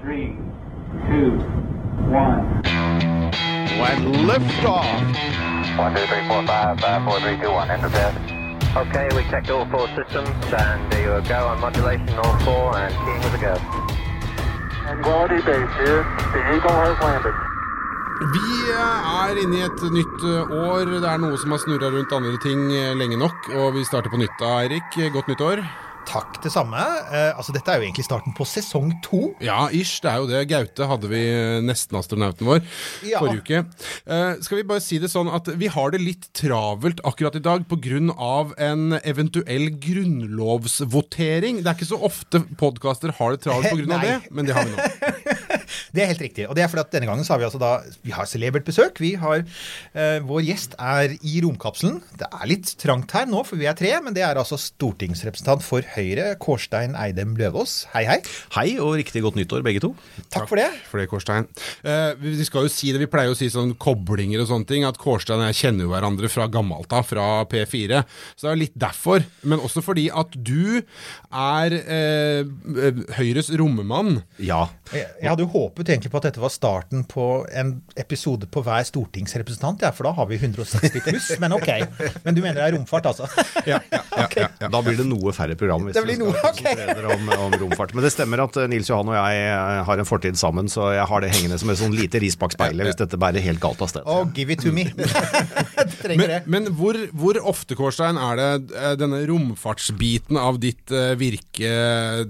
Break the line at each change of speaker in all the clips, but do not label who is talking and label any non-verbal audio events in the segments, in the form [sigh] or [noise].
three, two, one.
When liftoff.
One, two, three, four, five, five, four, three, two, one. Enter bed.
Okay, we checked all four systems, and there you go on modulation, all four, and keying with a go.
Tranquility base here. The Eagle has landed.
Vi er inne i et nytt eh, år. Det er noe som har snurra rundt andre ting eh, lenge nok. Og vi starter på nytt da, Eirik. Godt nytt år.
Takk, det samme. Eh, altså, dette er jo egentlig starten på sesong to.
Ja, ish. Det er jo det. Gaute hadde vi eh, nesten-astronauten vår
Ja.
forrige uke. Eh, skal vi bare si det sånn at vi har det litt travelt akkurat i dag pga. en eventuell grunnlovsvotering. Det er ikke så ofte podkaster har det travelt pga. [laughs] Det, men det har vi nå. [laughs]
Det er helt riktig. Og det er fordi at denne gangen så har vi altså da Vi har celebert besøk. Vi har eh, Vår gjest er i romkapselen. Det er litt trangt her nå, for vi er tre, men det er altså stortingsrepresentant for Høyre, Kårstein Eidem Løvaas. Hei, hei.
Hei og riktig godt nyttår, begge to.
Takk for det.
For det, Kårstein. Eh, vi skal jo si det, vi pleier å si sånn koblinger og sånne ting, at Kårstein og jeg kjenner jo hverandre fra gammelt av, fra P4. Så det er litt derfor. Men også fordi at du er eh, eh, Høyres rommemann.
Ja.
Jeg, jeg hadde jo håpet egentlig på at dette var starten på en episode på hver stortingsrepresentant, ja, for da har vi 160 [laughs] pluss. Men ok. Men du mener det er romfart, altså? [laughs]
Ja, ja, ja, ja, ja.
Da blir det noe færre program hvis
Det blir
vi
noe,
skal konsentrere okay. om, om romfart. Men det stemmer at eh, Nils Johan og jeg eh, har en fortid sammen, så jeg har det hengende som et sånn lite ris bak speilet hvis dette bærer helt galt av sted.
Oh, give it to me. [laughs] Det.
Men, men hvor, hvor ofte, Kårstein, er det eh, denne romfartsbiten av ditt virke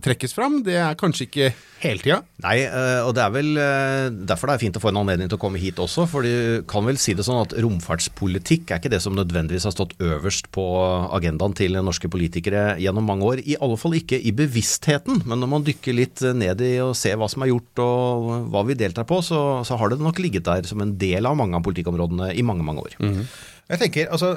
trekkes fram? Det er kanskje ikke hele tida?
Nei, og det er vel eh, derfor det er fint å få en anledning til å komme hit også. For du kan vel si det sånn at romfartspolitikk er ikke det som nødvendigvis har stått øverst på agendaen til norske politikere gjennom mange år. I alle fall ikke i bevisstheten, men når man dykker litt ned i og ser hva som er gjort og hva vi deltar på, så, så har det nok ligget der som en del av mange av politikkområdene i mange, mange år.
Jeg tenker, altså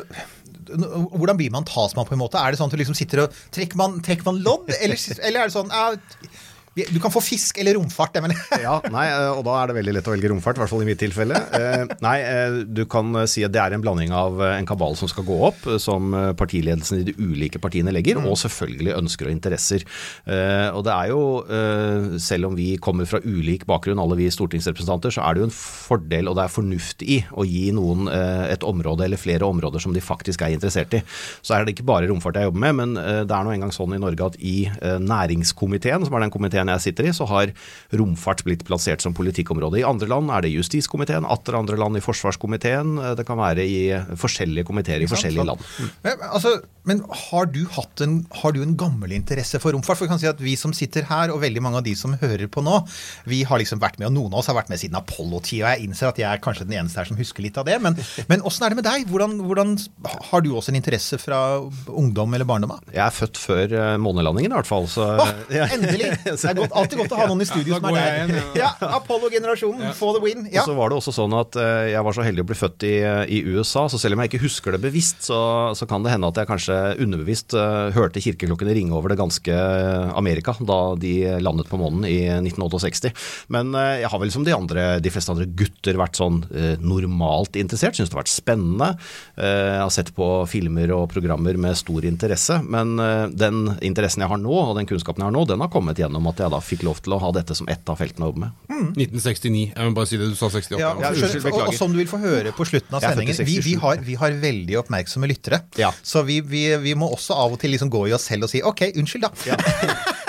Hvordan blir man talsmann, på en måte? Er det sånn at du liksom sitter og Trekker man, trekker man lodd, eller, eller er det sånn ja, Du kan få fisk eller romfart, jeg [laughs] mener.
Ja, nei, eh, og da er det veldig lett å velge romfart, i hvert fall i mitt tilfelle. Eh, nei, eh, du kan si at det er en blanding av en kabal som skal gå opp, som partiledelsen i de ulike partiene legger, og selvfølgelig ønsker og interesser. Og det er jo, selv om vi kommer fra ulik bakgrunn, alle vi stortingsrepresentanter, så er det jo en fordel, og det er fornuft i, å gi noen et område eller flere områder som de faktisk er interessert i. Så er det ikke bare romfart jeg jobber med, men det er nå engang sånn i Norge at i næringskomiteen, som er den komiteen jeg sitter i, så har romfart blitt plassert som politikkområde. I andre land er det justiskomiteen, atter andre land i forsvarskomiteen. Eh, Det kan være i forskjellige komiteer i forskjellige land.
Men, altså, men har, du en, har du en gammel interesse for romfart? For vi kan si at vi som sitter her, og veldig mange av de som hører på nå, vi har liksom vært med, og noen av oss har vært med siden Apollo-tida. Jeg innser at jeg er kanskje den eneste her som husker litt av det. Men, [laughs] men åssen er det med deg? Hvordan, hvordan, har du også en interesse fra ungdom eller barndom? av?
Jeg er født før eh, månelandingen i hvert fall, så
Åh, endelig! [laughs] Det er godt, alltid godt å ha noen i studio
Ja,
som er der.
jeg igjen,
Ja, [laughs] Apollo-generasjonen, for the win. Ja.
Og så var det også sånn at eh, jeg var så heldig å bli født i, i USA, så selv om jeg ikke husker det bevisst, så, så kan det hende at jeg kanskje underbevisst eh, hørte kirkeklokkene ringe over det ganske Amerika da de landet på månen i 1968. Men eh, jeg har vel som de, andre, de fleste andre gutter vært sånn eh, normalt interessert, syns det har vært spennende. Eh, jeg har sett på filmer og programmer med stor interesse, men eh, den interessen jeg har nå, og den kunnskapen jeg har nå, den har kommet gjennom at jeg da fikk lov til å ha dette som ett av feltene å jobbe med.
1969. Jeg må bare si det, du sa 68.
Ja,
Ja, unnskyld,
og, og som du vil få høre på slutten av sendingen, vi, vi, har, vi har veldig oppmerksomme lyttere.
Ja.
Så vi, vi, vi må også av og til liksom gå i oss selv og si ok, unnskyld, da.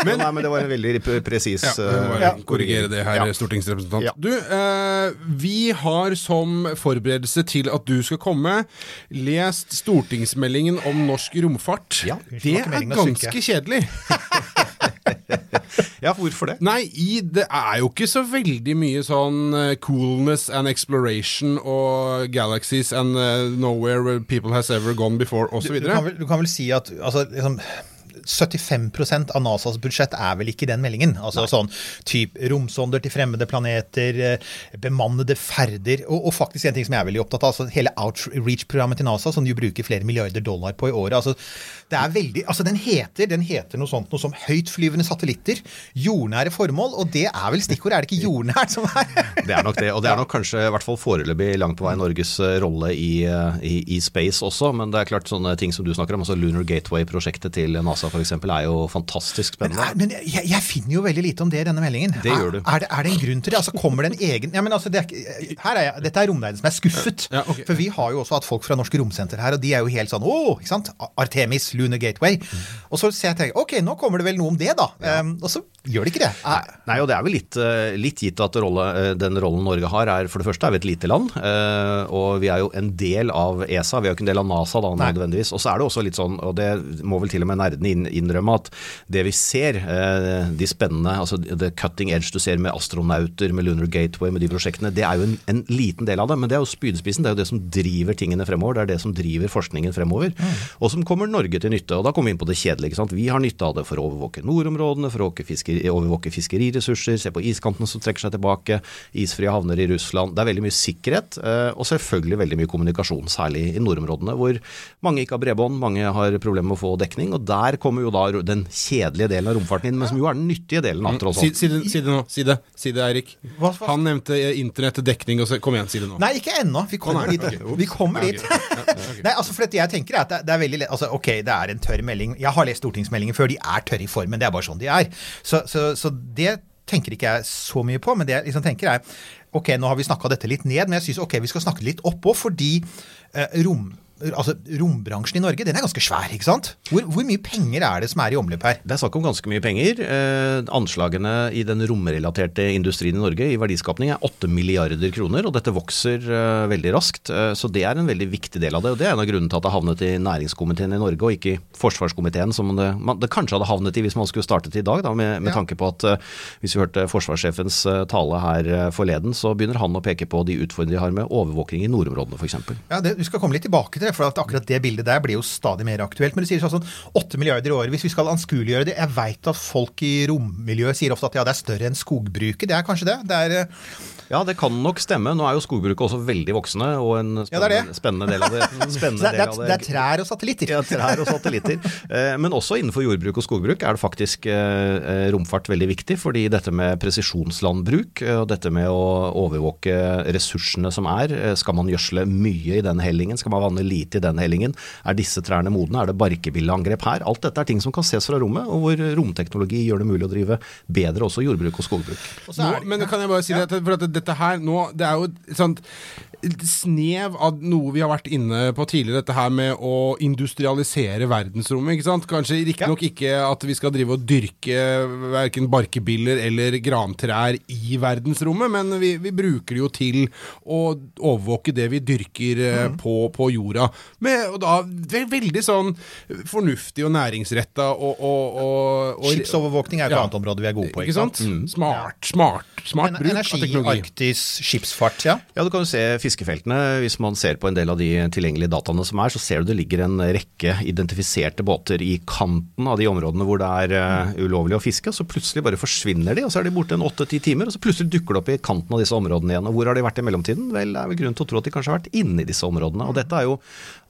Men, [laughs] nei, men det var en veldig pre- presis
Ja, ja.
eh,
korrigere det her,
Ja.
stortingsrepresentant.
Ja.
Du, eh, vi har som forberedelse til at du skal komme, lest stortingsmeldingen om norsk romfart.
Ja,
det er ganske kjedelig. [laughs] [laughs]
Ja, hvorfor det?
Nei, i, det er jo ikke så veldig mye sånn eh, coolness and exploration og galaxies and eh, nowhere where people has ever gone before,
Du,
osv.
du, kan vel, du kan vel si at altså, liksom, 75% av NASAs budsjett er vel ikke i den meldingen. Altså sånn typ romsonder til fremmede planeter, eh, bemannede ferder, og, og faktisk en ting som jeg er veldig opptatt av, altså hele outreach-programmet til NASA, som de bruker flere milliarder dollar på i året. Altså, det er veldig, altså den heter, den heter noe sånt noe som høytflyvende satellitter, jordnære formål, og det er vel stikkordet, er det ikke jordnært som er?
Det er nok det, og det er nok kanskje i hvert fall foreløpig langt på vei Norges eh, rolle i, eh, i, i space også, men det er klart sånne ting som du snakker om, altså Lunar Gateway-prosjektet til NASA f.eks. er jo fantastisk
Men,
spennende.
er, men jeg, jeg finner jo veldig lite om det i denne meldingen.
Det gjør du.
Er, er, det, er det en grunn til det? Altså Kommer det en egen ja, men altså, det er, her er jeg, Dette er Romnerden som er skuffet.
Ja, okay.
For vi har jo også hatt folk fra Norske Romsenter her, og de er jo helt sånn Å, ikke sant? Artemis, Lunar Gateway. Og så ser jeg tenker, ok, nå kommer det vel noe om det, da. Um, og så gjør det ikke det. Nei,
Nei, og det er vel litt, eh, litt gitt at rolle, eh, den rollen Norge har, er for det første er vi et lite land. eh, Og vi er jo en del av ESA, vi er jo ikke en del av NASA da nødvendigvis. Og så er det også litt sånn, og det må vel til og med nerdene inn- innrømme, at det vi ser, eh, de spennende, altså the cutting edge du ser med astronauter, med Lunar Gateway, med de prosjektene, det er jo en, en liten del av det. Men det er jo spydspissen, det er jo det som driver tingene fremover. Det er det som driver forskningen fremover. Og som kommer Norge til nytte. Og da kommer vi inn på det kjedelige. ikke sant? Vi har nytte av det for å overvåke nordområdene, for å overvåke fiskeriressurser, se på iskanten som trekker seg tilbake, isfrie havner i Russland. Det er veldig mye sikkerhet, eh, og selvfølgelig veldig mye kommunikasjon, særlig i nordområdene, hvor mange ikke har bredbånd, mange har problemer med å få dekning. Og der kommer jo da den kjedelige delen av romfarten inn, men som jo er den nyttige delen, av tross
Si,
alt.
si, det, si det nå. Si det, si det Eirik. Han nevnte eh, internett, dekning og så Kom igjen, si det nå.
Nei, ikke ennå. Vi kommer dit. Vi kommer dit. Nei, altså for dette jeg tenker er at det, det er veldig lett altså, Ok, det er en tørr melding. Jeg har lest stortingsmeldinger før. De er tørre i formen. Det er bare sånn de er. Så, så, så det tenker ikke jeg så mye på. Men det jeg liksom tenker er Ok, nå har vi snakka dette litt ned, men jeg syns ok, vi skal snakke litt oppå, fordi eh, rom... Altså, Rombransjen i Norge den er ganske svær, ikke sant? Hvor, hvor mye penger er det som er i omløp her?
Det er snakk om ganske mye penger. Eh, anslagene i den romrelaterte industrien i Norge i verdiskapning er 8 milliarder kroner, og dette vokser eh, veldig raskt. Eh, så det er en veldig viktig del av det. og Det er en av grunnene til at det havnet i næringskomiteen i Norge, og ikke i forsvarskomiteen, som det, man, det kanskje hadde havnet i hvis man skulle startet i dag, da, med, med
Ja.
tanke på at eh, hvis vi hørte forsvarssjefens eh, tale her eh, forleden, så begynner han å peke på de utfordringene de har med overvåkning i nordområdene, f.eks.
Ja, det, Vi skal komme litt tilbake til det, for at akkurat det bildet der blir jo stadig mer aktuelt. Men du sier sånn 8 milliarder i året. Hvis vi skal anskueliggjøre det Jeg veit at folk i rommiljøet sier ofte at ja, det er større enn skogbruket. Det er kanskje det? Det er eh,
Ja, det kan nok stemme. Nå er jo skogbruket også veldig voksende, og en
Ja, det
spennende,
det.
spennende del av det. [laughs] Spennende
det, er, det, er, det er trær og satellitter.
Ja, trær og satellitter. [laughs] Eh, Men også innenfor jordbruk og skogbruk er det faktisk eh, eh, romfart veldig viktig. Fordi dette med presisjonslandbruk og dette med å overvåke ressursene som er, skal man gjødsle mye i den hellingen, skal man vanne lite i den hellingen, er disse trærne modne, er det barkebilleangrep her? Alt dette er ting som kan ses fra rommet, og hvor romteknologi gjør det mulig å drive bedre også jordbruk og skogbruk.
Og så er det-
men kan jeg bare si det, for at dette her nå, det er jo sånt snev av noe vi har vært inne på tidligere, dette her med å industrialisere verdensrommet. ikke sant? Kanskje riktignok nok ikke at vi skal drive og dyrke verken barkebiller eller grantrær i verdensrommet, men vi, vi bruker det jo til å overvåke det vi dyrker eh,
Mm.
på, på jorda. Med, og da ve veldig sånn fornuftig og næringsretta og, og, og, og
Skipsovervåkning er et
Ja.
annet område vi er gode på.
Ikke sant? Smart, smart, smart
En-
bruk av teknologi. Energi.
Arktis, skipsfart, ja.
Ja, du kan jo se fiskefeltene. Hvis man ser på en del av de tilgjengelige dataene som er, så ser du det ligger en rekke identifiserte båter i kanten av de områdene hvor det er eh, ulovlig å fiske. Så plutselig bare forsvinner de, og så er de borte en åtte-ti timer. Og så plutselig dukker det opp i kanten av disse områdene igjen. Og hvor har de vært i mellomtiden? Vel, det er vel grunn til å tro at de kanskje har vært inne i disse områdene. Og dette er jo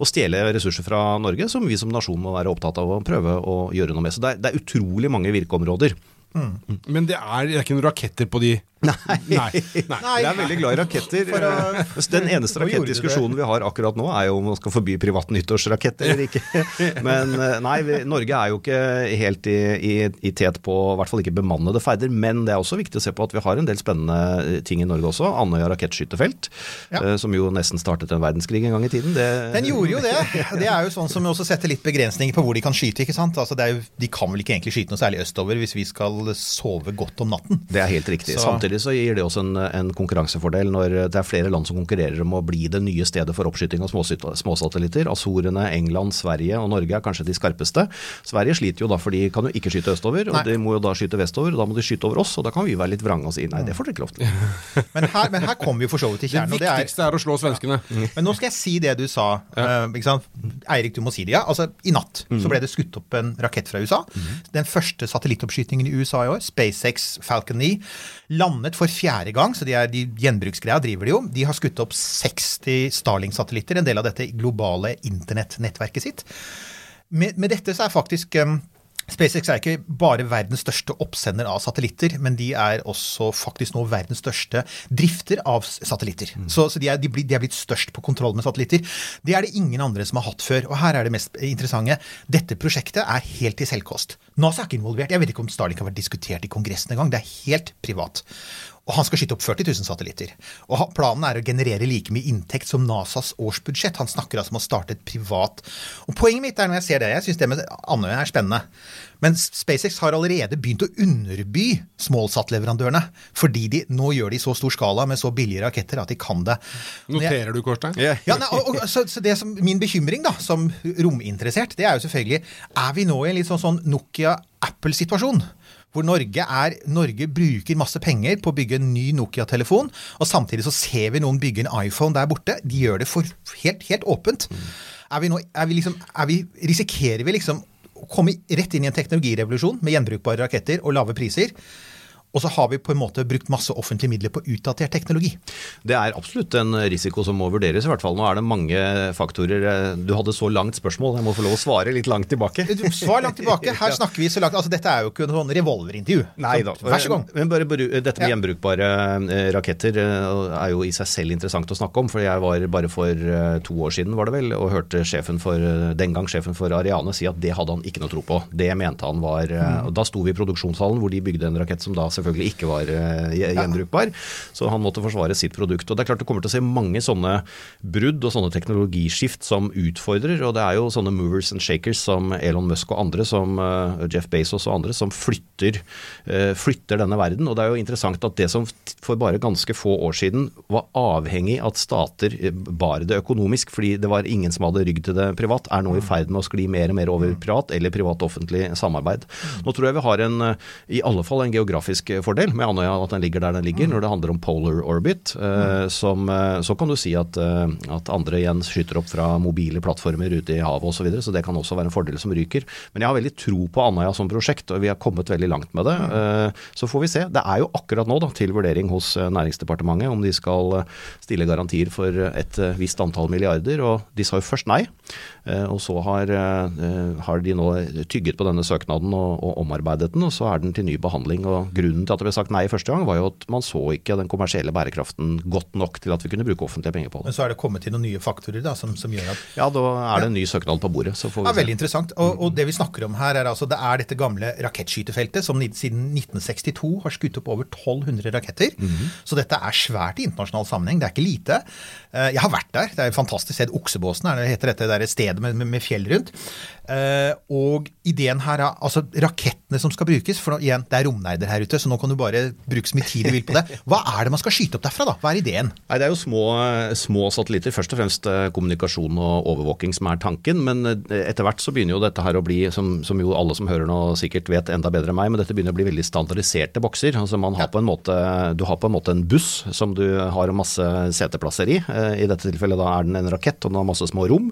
å stjele ressurser fra Norge, som vi som nasjon må være opptatt av å prøve å gjøre noe med. Så det er, det er utrolig mange virkeområder.
Men det er, det er ikke noen raketter på de Nei. Nei.
Nei.
Jeg er veldig glad i raketter.
For
uh, Den eneste rakettdiskusjonen vi har akkurat nå, er jo om man skal forby privat nyttårsraketter eller ikke. [laughs] Men eh, nei, vi, Norge er jo ikke helt i, i, i tet på i hvert fall ikke bemannede ferder. Men det er også viktig å se på at vi har en del spennende ting i Norge også. Andøya rakettskytefelt,
Ja.
uh, som jo nesten startet en verdenskrig en gang i tiden. Det,
Den gjorde jo det. Det er jo sånn som også setter litt begrensninger på hvor de kan skyte. ikke sant? Altså jo, de kan vel ikke egentlig skyte noe særlig østover hvis vi skal sove godt om natten.
Det er helt riktig.
Så-
Samtidig så gir det også en, en konkurransefordel når det er flere land som konkurrerer om å bli det nye stedet for oppskyting av småsatellitter. Azorene, England, Sverige og Norge er kanskje de skarpeste. Sverige sliter jo da, for de kan jo ikke skyte østover, og
Nei.
de må jo da skyte vestover. og Da må de skyte over oss, og da kan vi være litt vrange og si nei, det får dere ikke lov til. [laughs]
Men her, men her kommer vi for så vidt til
Det
kjernen. og det er-
viktigste er å slå svenskene.
Men nå skal jeg si det du sa. ikke sant? Eirik, du må si det. Ja, altså I natt så ble det skutt opp en rakett fra USA. Den første satellittoppskytingen i USA i år, SpaceX Falcon 9, landet for fjerde gang. Så de, er, de gjenbruksgreia driver de jo. De har skutt opp 60 Starling-satellitter, en del av dette globale internettnettverket sitt. Med, med dette så er faktisk um, SpaceX er ikke bare verdens største oppsender av satellitter, men de er også faktisk nå verdens største drifter av satellitter. satellitter. Så, så de, er, de, blir, de er blitt størst på kontroll med satellitter. Det er det ingen andre som har hatt før. Og her er det mest interessante. Dette prosjektet er helt til selvkost. NASA er ikke involvert. Jeg vet ikke om Starlink har vært diskutert i Kongressen engang. Det er helt privat. Og han skal skyte opp 40 000 satellitter. Og planen er å generere like mye inntekt som NASAs årsbudsjett. Han snakker altså om å starte et privat Og poenget mitt er når jeg ser det, jeg syns det med Andøya er spennende. Men SpaceX har allerede begynt å underby smallsat-leverandørene. Fordi de nå gjør de i så stor skala med så billige raketter at de kan det. Noterer jeg-
du, Kårstein?
Ja.
ja, nei, og, og, så, så det som, Min bekymring da, som rominteressert, det er jo selvfølgelig Er vi nå i en litt sånn, sånn Nokia-Apple-situasjon? Hvor Norge, er, Norge bruker masse penger på å bygge en ny Nokia-telefon, og samtidig så ser vi noen bygge en iPhone der borte. De gjør det for helt, helt åpent. Er vi nå, er vi liksom, er vi, risikerer vi liksom å komme rett inn i en teknologirevolusjon med gjenbrukbare raketter og lave priser? Og så har vi på en måte brukt masse offentlige midler på utdatert teknologi.
Det er absolutt en risiko som må vurderes, i hvert fall. Nå er det mange faktorer. Du hadde så langt spørsmål, jeg må få lov å svare litt langt tilbake.
Svar langt tilbake. Her [laughs] snakker vi så langt Altså, dette er jo ikke noe sånn revolverintervju.
Nei da.
Vær så god.
Men bare, dette med gjenbrukbare eh, raketter eh, er jo i seg selv interessant å snakke om. For jeg var bare for eh, to år siden var det vel, og hørte sjefen for, den gang sjefen for Ariane si at det hadde han ikke noe tro på. Det mente han var
Mm.
og Da sto vi i produksjonshallen hvor de bygde en rakett som da selvfølgelig ikke var eh, gjenbrukbar. Så han måtte forsvare sitt produkt. Og det er klart du kommer til å se mange sånne brudd og sånne teknologiskift som utfordrer. Og det er jo sånne movers and shakers som Elon Musk og andre, som eh, Jeff Bezos og andre, som flytter, eh, flytter denne verden. Og det er jo interessant at det som for bare ganske få år siden var avhengig av at stater bar det økonomisk, fordi det var ingen som hadde rygg til det privat, er nå i ferd med å skli mer og mer over privat eller privat-offentlig samarbeid. Nå tror jeg vi har en, i alle fall en geografisk fordel med Andøya, at den ligger der den ligger. Når det handler om polar orbit, eh, som, eh, så kan du si at, eh, at andre igjen skyter opp fra mobile plattformer ute i havet osv., så, videre, så det kan også være en fordel som ryker. Men jeg har veldig tro på Andøya som prosjekt, og vi har kommet veldig langt med det. Eh, Så får vi se. Det er jo akkurat nå da, til vurdering hos eh, Næringsdepartementet om de skal stille garantier for et visst antall milliarder, og de sa jo først nei. Og så har, har de nå tygget på denne søknaden og, og omarbeidet den, og så er den til ny behandling. og Grunnen til at det ble sagt nei første gang, var jo at man så ikke den kommersielle bærekraften godt nok til at vi kunne bruke offentlige penger på det.
Men så er det kommet til noen nye faktorer da, som, som gjør at
Ja, da er det en ny søknad på bordet. Så får vi
ja, veldig interessant. Og, og det vi snakker om her, er altså det er dette gamle rakettskytefeltet som siden 1962 har skutt opp over 1200 raketter. Så dette er svært i internasjonal sammenheng. Det er ikke lite. Eh, Jeg har vært der. Det er et fantastisk sted. Oksebåsen er det heter dette der stedet med, med, med fjell rundt. Eh, Og ideen her er altså rakettene som skal brukes. For igjen, det er romnerder her ute, så nå kan du bare bruke så mye tid du vil på det. [laughs] Hva er det man skal skyte opp derfra, da? Hva er ideen?
Nei, Det er jo små, små satellitter. Først og fremst eh, kommunikasjon og overvåking som er tanken. Men eh, etter hvert så begynner jo dette her å bli, som, som jo alle som hører nå sikkert vet enda bedre enn meg, men dette begynner å bli veldig standardiserte bokser. Altså man har på en måte, Du har på en måte en buss som du har masse seteplasser i. Eh, I dette tilfellet da er den en rakett, og den har masse små rom.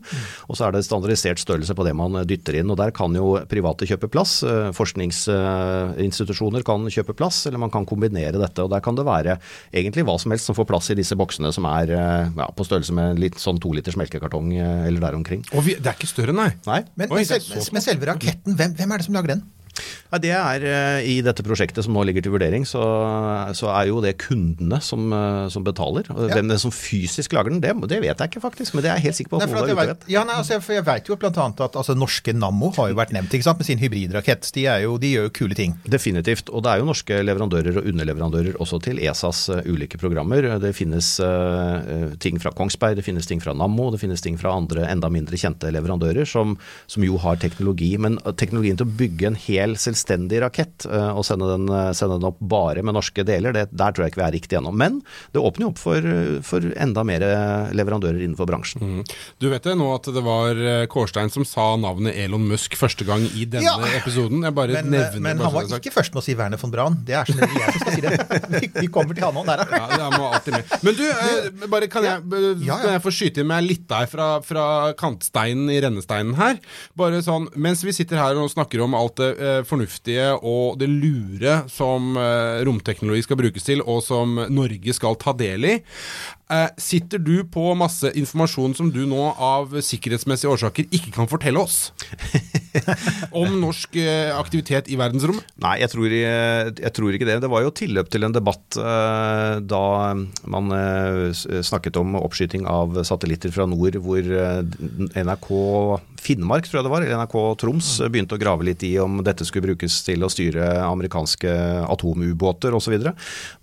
Og så er det standardisert størrelse på det man dytter inn. og Der kan jo private kjøpe plass. eh, Forskningsinstitusjoner kan kjøpe plass, eller man kan kombinere dette. og Der kan det være egentlig hva som helst som får plass i disse boksene som er eh, ja, på størrelse med litt sånn to liters melkekartong eh, eller der omkring.
Og vi, det er ikke større, nei.
Nei,
Men,
Oi,
men,
er
men selve raketten, hvem, hvem er det som lager den?
Ja, det er eh, I dette prosjektet som nå ligger til vurdering, så, så er jo det kundene som, eh, som betaler.
Ja.
Hvem det er som fysisk lager den, det, det vet jeg ikke faktisk. Men det er jeg helt sikker på
Nei, for jeg vet, ja, nei, altså, jeg, jeg vet jo annet at altså, norske Nammo har jo vært nevnt ikke sant, med sin hybridrakett. De, er jo, de gjør jo kule ting.
Definitivt. Og det er jo norske leverandører og underleverandører også til ESAs eh, ulike programmer. Det finnes uh, ting fra Kongsberg, det finnes ting fra Nammo, det finnes ting fra andre enda mindre kjente leverandører som, som jo har teknologi. Men teknologien til å bygge en hel selvstendig rakett eh, og sende den, eh, sende den opp bare med norske deler, det, der tror jeg ikke vi er riktig gjennom. Men det åpner jo opp for, eh, for enda mer leverandører innenfor bransjen.
Du vet det nå at det var eh, Kårstein som sa navnet Elon Musk første gang i denne
Ja.
episoden. Jeg bare
Men,
nevner
men han var ikke først med å si Werner von Braun. Det er sånn jeg som skal si det. [laughs] Vi, vi kommer til han nå. Der,
Ja, det må alltid med. Men du, eh, bare kan jeg, eh,
Ja, ja.
kan jeg få skyte inn meg litt der fra, fra kantsteinen i rennesteinen her? Bare sånn, Mens vi sitter her og snakker om alt det eh, fornuftige og det lure som eh, romteknologi skal brukes til, og som Norge skal ta del i. Eh, sitter du på masse informasjon som du nå av sikkerhetsmessige årsaker ikke kan fortelle oss? [laughs] om norsk eh, aktivitet i verdensrommet?
Nei, jeg tror, jeg, jeg tror ikke det. Det var jo tilløp til en debatt eh, da man eh, snakket om oppskyting av satellitter fra nord, hvor eh, NRK Finnmark, tror jeg det var, eller NRK Troms, eh, begynte å grave litt i om dette skulle brukes til å styre amerikanske atomubåter osv.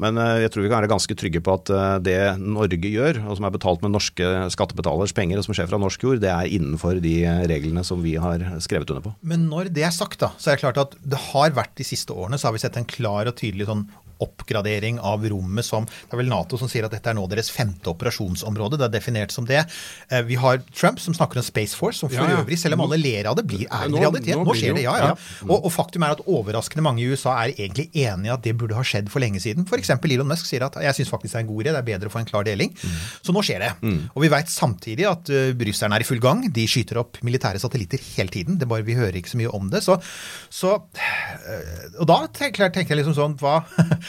Men eh, jeg tror vi kan være ganske trygge på at eh, det Norge gjør, og som er betalt med norske skattebetalers penger, og som skjer fra norsk jord, det er innenfor de eh, reglene som vi har skrevet under på.
Men når det er sagt, da, så er det klart at det har vært de siste årene, så har vi sett en klar og tydelig sånn oppgradering av rommet som Det er vel Nato som sier at dette er nå deres femte operasjonsområde. Det er definert som det. Eh, Vi har Trump som snakker om Space Force, som for
Ja, ja.
øvrig, selv om alle ler av det, blir, er en realitet.
nå
skjer
det
ja. ja. Og, og faktum er at overraskende mange i USA er egentlig enig i at det burde ha skjedd for lenge siden. F.eks. Elon Musk sier at jeg syns faktisk det er en god idé, det er bedre å få en klar deling. Så nå skjer det. Og vi veit samtidig at uh, russerne er i full gang. De skyter opp militære satellitter hele tiden. Det er bare Vi hører ikke så mye om det. Så, så øh, Og da tenker, tenker jeg liksom sånn Hva [laughs]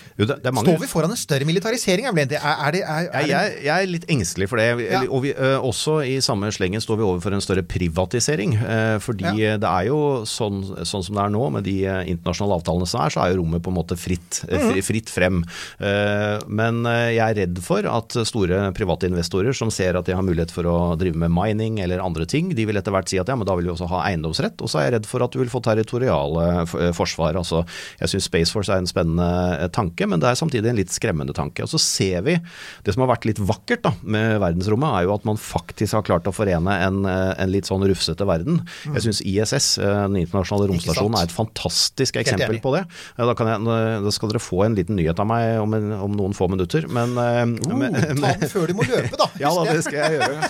Jo, det, det
Står vi foran en større militarisering? Er, det, er, det, er, det
jeg, jeg er litt engstelig for det.
Ja.
Og vi, eh, også i samme slengen står vi overfor en større privatisering. eh, fordi
Ja.
det er jo sånn, sånn som det er nå, med de eh, internasjonale avtalene som er, så er jo rommet på en måte fritt,
Mhm.
fri, fritt frem. Men jeg er redd for at store private investorer som ser at de har mulighet for å drive med mining eller andre ting, de vil etter hvert si at ja, men da vil vi også ha eiendomsrett. Og så er jeg redd for at du vil få territoriale forsvar. Altså, jeg syns Space Force er en spennende eh, tanke, men det er samtidig en litt skremmende tanke. Og så ser vi Det som har vært litt vakkert da, med verdensrommet, er jo at man faktisk har klart å forene en, eh, en litt sånn rufsete verden. Jeg syns ISS, eh, den internasjonale romstasjonen, er et fantastisk eksempel på det. Da, kan jeg, da skal dere få en liten nyhet av meg om, en, om noen få minutter. Men, eh, men,
Ta den før du må løpe, da. [laughs]
ja da, det skal jeg gjøre.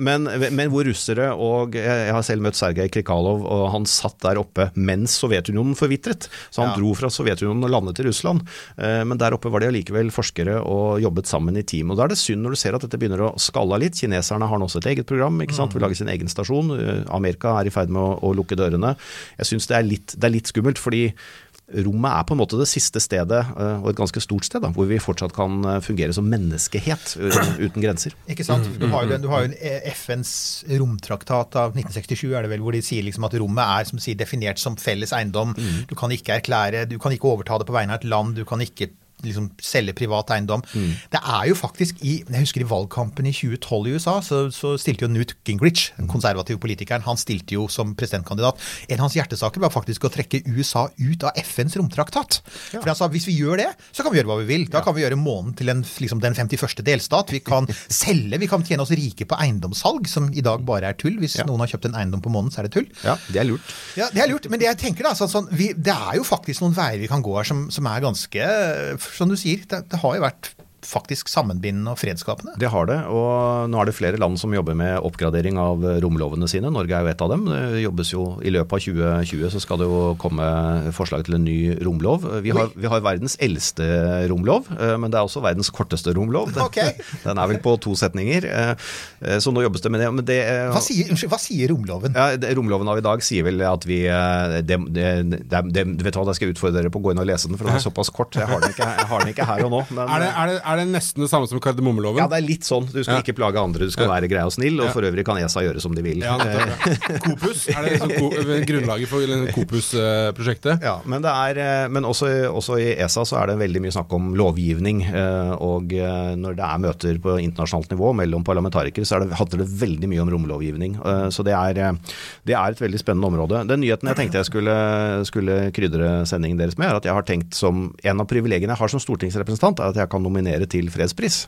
[laughs] Men, men hvor russere og Jeg har selv møtt Sergej Krikalov, og han satt der oppe mens Sovjetunionen forvitret. Så han
Ja.
dro fra Sovjetunionen og landet til Russland. Eh, Men der oppe var de allikevel forskere og jobbet sammen i team. Og Da er det synd når du ser at dette begynner å skalle litt. Kineserne har nå også et eget program, ikke sant? vil lage sin egen stasjon. Eh, Amerika er i ferd med å, å lukke dørene. Jeg syns det, det er litt skummelt, fordi Rommet er på en måte det siste stedet, eh, og et ganske stort sted, da, hvor vi fortsatt kan eh, fungere som menneskehet eh, uten grenser.
Ikke sant? Du har jo, den- du har jo en FNs romtraktat av 1967, er det vel, hvor de sier liksom at rommet er som sier, definert som felles eiendom. Du kan ikke erklære, du kan ikke overta det på vegne av et land, du kan ikke liksom selge privat eiendom. Det er jo faktisk i Jeg husker i valgkampen i 2012 i USA, så, så stilte jo Newt Gingrich, den konservative politikeren, han stilte jo som presidentkandidat. En av hans hjertesaker var faktisk å trekke USA ut av FNs romtraktat. For han sa hvis vi gjør det, så kan vi gjøre hva vi vil. Da kan vi gjøre månen til en, liksom den 51. delstat. Vi kan [laughs] selge, vi kan tjene oss rike på eiendomssalg, som i dag bare er tull. Hvis noen har kjøpt en eiendom på månen, så er det tull.
Ja, det er lurt.
Ja, det er lurt. Men det jeg tenker da, sånn, sånn, vi, det er jo faktisk noen veier vi kan gå her som, som er ganske Som du sier, det, det har jo vært faktisk sammenbindende og fredsskapende.
Det har det, og nå er det flere land som jobber med oppgradering av romlovene sine. Norge er jo et av dem. Det jobbes jo I løpet av 2020 så skal det jo komme forslag til en ny romlov. Vi har, vi har verdens eldste romlov, eh, men det er også verdens korteste romlov. Den,
okay. [laughs]
den er vel på to setninger, eh, eh, så nå jobbes det med det. Men det eh,
Hva sier, unnskyld, hva sier romloven?
ja, det- Romloven av i dag sier vel at vi eh, det, det, det, det, Vet du hva, jeg skal utfordre dere på å gå inn og lese den, for den er såpass kort. Jeg har den ikke, jeg har den ikke her og nå. Men,
Er det, er, det, er det nesten det samme som kardemommeloven?
ja, det er litt sånn. Du skal
Ja.
ikke plage andre, du skal
Ja.
være grei og snill. Og for øvrig kan ESA gjøre som de vil.
Ja, nettopp, ja. [laughs] Kopus? Er det liksom ko grunnlaget for Kopus-prosjektet?
Ja, men, det er, eh, men også, også i ESA så er det veldig mye snakk om lovgivning. eh, Og eh, når det er møter på internasjonalt nivå mellom parlamentarikere, så er det, handler det veldig mye om romlovgivning. Så det er, det er et veldig spennende område. Den nyheten jeg tenkte jeg skulle, skulle krydre sendingen deres med, er at jeg har tenkt som en av privilegiene jeg har som stortingsrepresentant, er at jeg kan nominere til fredspris.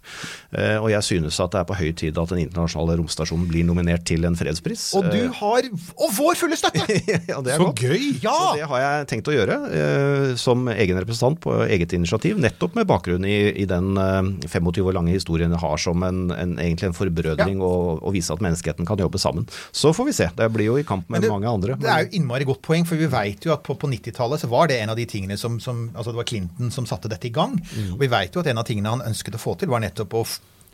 Eh, Og jeg synes at det er på høy tid at den internasjonale romstasjonen blir nominert til en fredspris.
Og du
Eh,
har Og vår fulle støtte! [laughs]
ja, det er
Så
godt.
gøy!
Ja!
Så det har jeg tenkt å gjøre eh, som egen representant på eget initiativ, nettopp med bakgrunn i, i den eh, 25 år lange historien jeg har som en, en, egentlig en forbrødring og, og vise at menneskeheten kan jobbe sammen. Så får vi se. Det blir jo i kamp med
det,
mange andre.
Det er jo innmari godt poeng, for vi vet jo at på, på 90-tallet så var det en av de tingene som, som Altså det var Clinton som satte dette i gang.
Mm.
Og vi vet jo at en av tingene han ønsket å få til, var nettopp å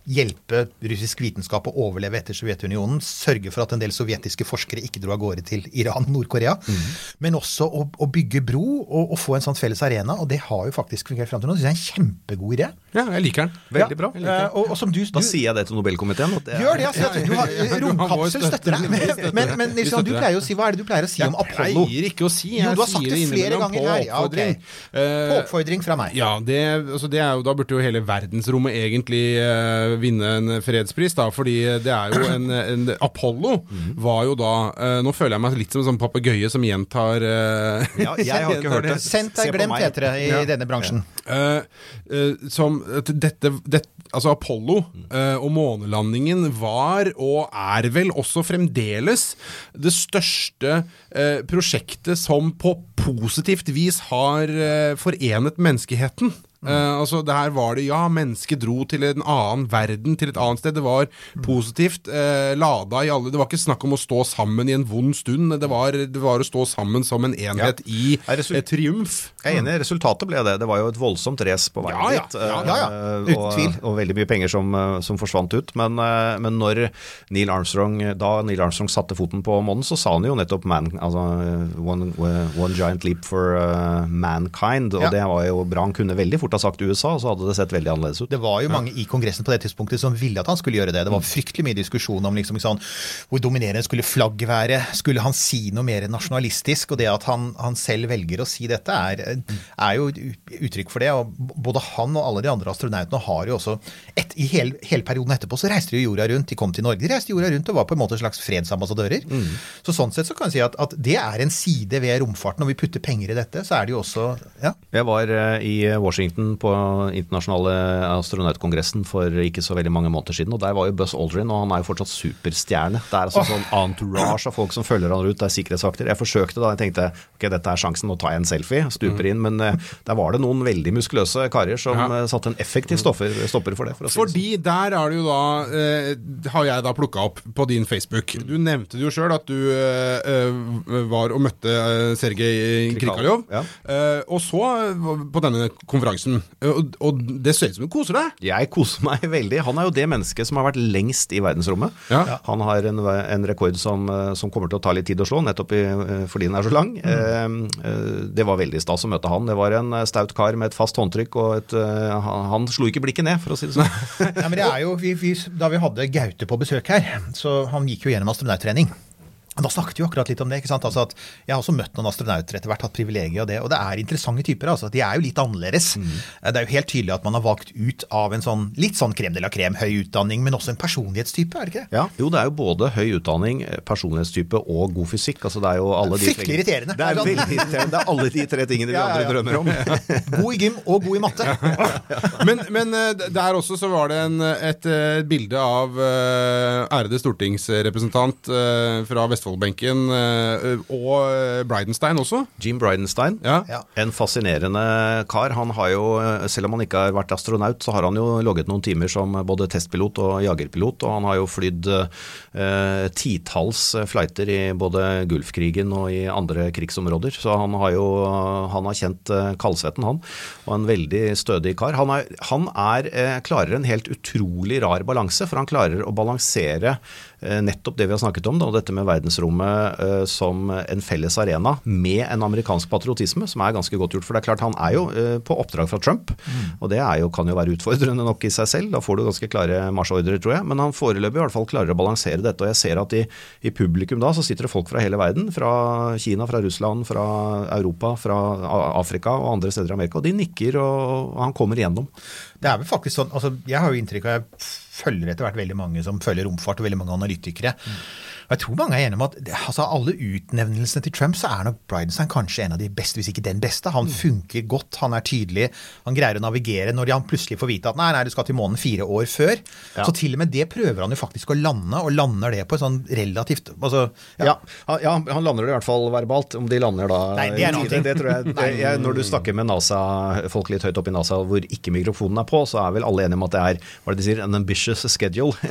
hjelpe russisk vitenskap å overleve etter Sovjetunionen, sørge for at en del sovjetiske forskere ikke dro av gårde til Iran og Nord-Korea, men også å, å bygge bro og, og få en sånn felles arena. Og det har jo faktisk fungert fram til nå. Det jeg er en kjempegod idé.
Ja, jeg liker den.
Veldig bra.
Eh, og, og som du,
Da
du
sier jeg det til Nobelkomiteen. at det er-
Gjør det, altså. Du har,
ja, ja. [laughs]
romkapsel støtter deg. Men, men, men Nilsson, du pleier jo å si Hva er det du pleier å si
Jeg
om Apollo?
Jeg pleier ikke å si. Jeg
Jo, du har sagt
sier
det flere
på
ganger her. Ja,
okay.
På oppfordring fra meg.
Ja, det, altså det er jo, da burde jo hele verdensrommet egentlig eh, vinne en fredspris, da. Fordi det er jo en, en Apollo var jo da uh, Nå føler jeg meg litt som en sånn papegøye som gjentar uh,
Ja, jeg har [laughs] ikke hørt det.
Sendt
Se
er glemt, heter det i denne bransjen.
Eh, Uh, som dette, dette, Altså Apollo eh, og månelandingen var, og er vel også fremdeles, det største eh, prosjektet som på positivt vis har eh, forenet menneskeheten. Eh, altså det her var det, ja, mennesket dro til en annen verden, til et annet sted. Det var positivt uh, lada i alle Det var ikke snakk om å stå sammen i en vond stund. Det var, det var å stå sammen som en enhet i
Er resul-
eh, triumf.
Jeg er enig, resultatet ble det. Det var jo et voldsomt race på veien
Ja, ja.
dit.
Ja,
ja, ja.
eh, og. Og veldig mye penger som, eh, som forsvant ut. Men, eh, men når Neil Armstrong, da Neil Armstrong satte foten på månen, så sa han jo nettopp man, altså, eh, one, one giant leap for eh, mankind. Og
Ja.
det var jo bra. Han kunne veldig fort ha sagt USA, så hadde det sett veldig annerledes ut.
Det var jo mange i Kongressen på det tidspunktet som ville at han skulle gjøre det. Det var fryktelig mye diskusjon om liksom, sånn, hvor dominerende skulle flagget være. Skulle han si noe mer nasjonalistisk? Og det at han, han selv velger å si dette, er, er jo uttrykk for det. Og både han og alle de andre astronautene har jo også et, I hele, hele perioden etterpå så reiste de jo jorda rundt. De kom til Norge. De reiste jorda rundt og var på en måte slags fredsambassadører. Så sånn sett så kan jeg si at, at det er en side ved romfarten. Når vi putter penger i dette, så er det jo også ja.
Jeg var eh, i Washington på internasjonale astronautkongressen for ikke så veldig mange måneder siden, og der var jo Buzz Aldrin, og han er jo fortsatt superstjerne. Det er altså sånn entourage av folk som følger han ut, det er sikkerhetsvakter. Jeg forsøkte da, jeg tenkte ok, dette er sjansen, nå tar jeg en selfie, stuper inn, men eh, der var det noen veldig muskuløse karer som
Ja.
eh, satte en effektiv stoffer, stopper for det. For si det sånn.
Fordi der er det jo da eh, Har jeg da plukka opp på din Facebook. Du nevnte det jo sjøl at du eh, eh, var og møtte Sergej Krikaljov.
Ja.
Eh, og så på denne konferansen. Eh, og, og det ser ut som du koser deg.
Jeg koser meg veldig. Han er jo det mennesket som har vært lengst i verdensrommet.
Ja.
Han har en, en rekord som, eh, som kommer til å ta litt tid å slå, nettopp i, eh, fordi den er så lang. Mm. eh, Det var veldig stas å møte han. Det var en staut kar med et fast håndtrykk, og et, han, han slo ikke blikket ned, for å si det sånn. [laughs]
Nei, men det er jo, vi, vi, Da vi hadde Gaute på besøk her, så han gikk jo gjennom astronauttrening. Og Da snakket vi akkurat litt om det. ikke sant? Altså at Jeg har også møtt noen astronauter etter hvert, hatt privilegiet av det. Og det er interessante typer. altså. De er jo litt annerledes. Det er jo helt tydelig at man har valgt ut av en sånn litt sånn krem de la krem, høy utdanning, men også en personlighetstype, er det ikke det?
Ja, jo, det er jo både høy utdanning, eh, personlighetstype og god fysikk. Altså, det er jo alle de
Fryktelig irriterende.
Det er veldig irriterende. Det er alle de tre tingene vi
Ja, ja,
andre
ja.
drømmer om. [laughs]
God i gym og god i matte. [laughs]
Men, men eh, der også så var det en, et et bilde av eh, ærede stortingsrepresentant fra fra Vestfoldbenken eh, og Bridenstein Bridenstine også.
Jim Bridenstine.
Ja.
Ja.
En fascinerende kar. Han har jo, selv om han ikke har vært astronaut, så har han jo logget noen timer som både testpilot og jagerpilot. Og han har jo flydd eh, titalls flighter i både Gulfkrigen og i andre krigsområder. Så han har jo han har kjent eh, kaldsvetten, han. Og en veldig stødig kar. Han, er, han er, eh, klarer en helt utrolig rar balanse, for han klarer å balansere eh, nettopp det vi har snakket om, da, dette med verdensrommet eh, som en felles arena med en amerikansk patriotisme, som er ganske godt gjort. For det er klart, han er jo eh, på oppdrag fra Trump, og det er jo, kan jo være utfordrende nok i seg selv. Da får du ganske klare marsjordre, tror jeg. Men han foreløpig i hvert fall klarer å balansere dette. Og jeg ser at i, i publikum da så sitter det folk fra hele verden. Fra Kina, fra Russland, fra Europa, fra Afrika og andre steder i Amerika. Og de nikker, og, og han kommer igjennom.
Det er vel faktisk sånn, altså Jeg har jo inntrykk av følger etter hvert veldig mange som følger romfart, og veldig mange analytikere. Og jeg tror mange er enige om at altså alle utnevnelsene til Trump, så er nok Bridenstine kanskje en av de beste, hvis ikke den beste. Han funker godt, han er tydelig, han greier å navigere. Når han plutselig får vite at nei, nei, du skal til månen fire år før,
Ja.
så til og med det prøver han jo faktisk å lande, og lander det på sånn relativt altså,
Ja, han- ja, han lander det i hvert fall verbalt. Om de lander da
Nei, det er en annen ting.
det tror jeg, [laughs] det, jeg, Når du snakker med NASA, folk litt høyt oppe i NASA hvor ikke mikrofonen er på, så er vel alle enige om at det er hva er det de sier, an ambitious ambitious schedule. [laughs]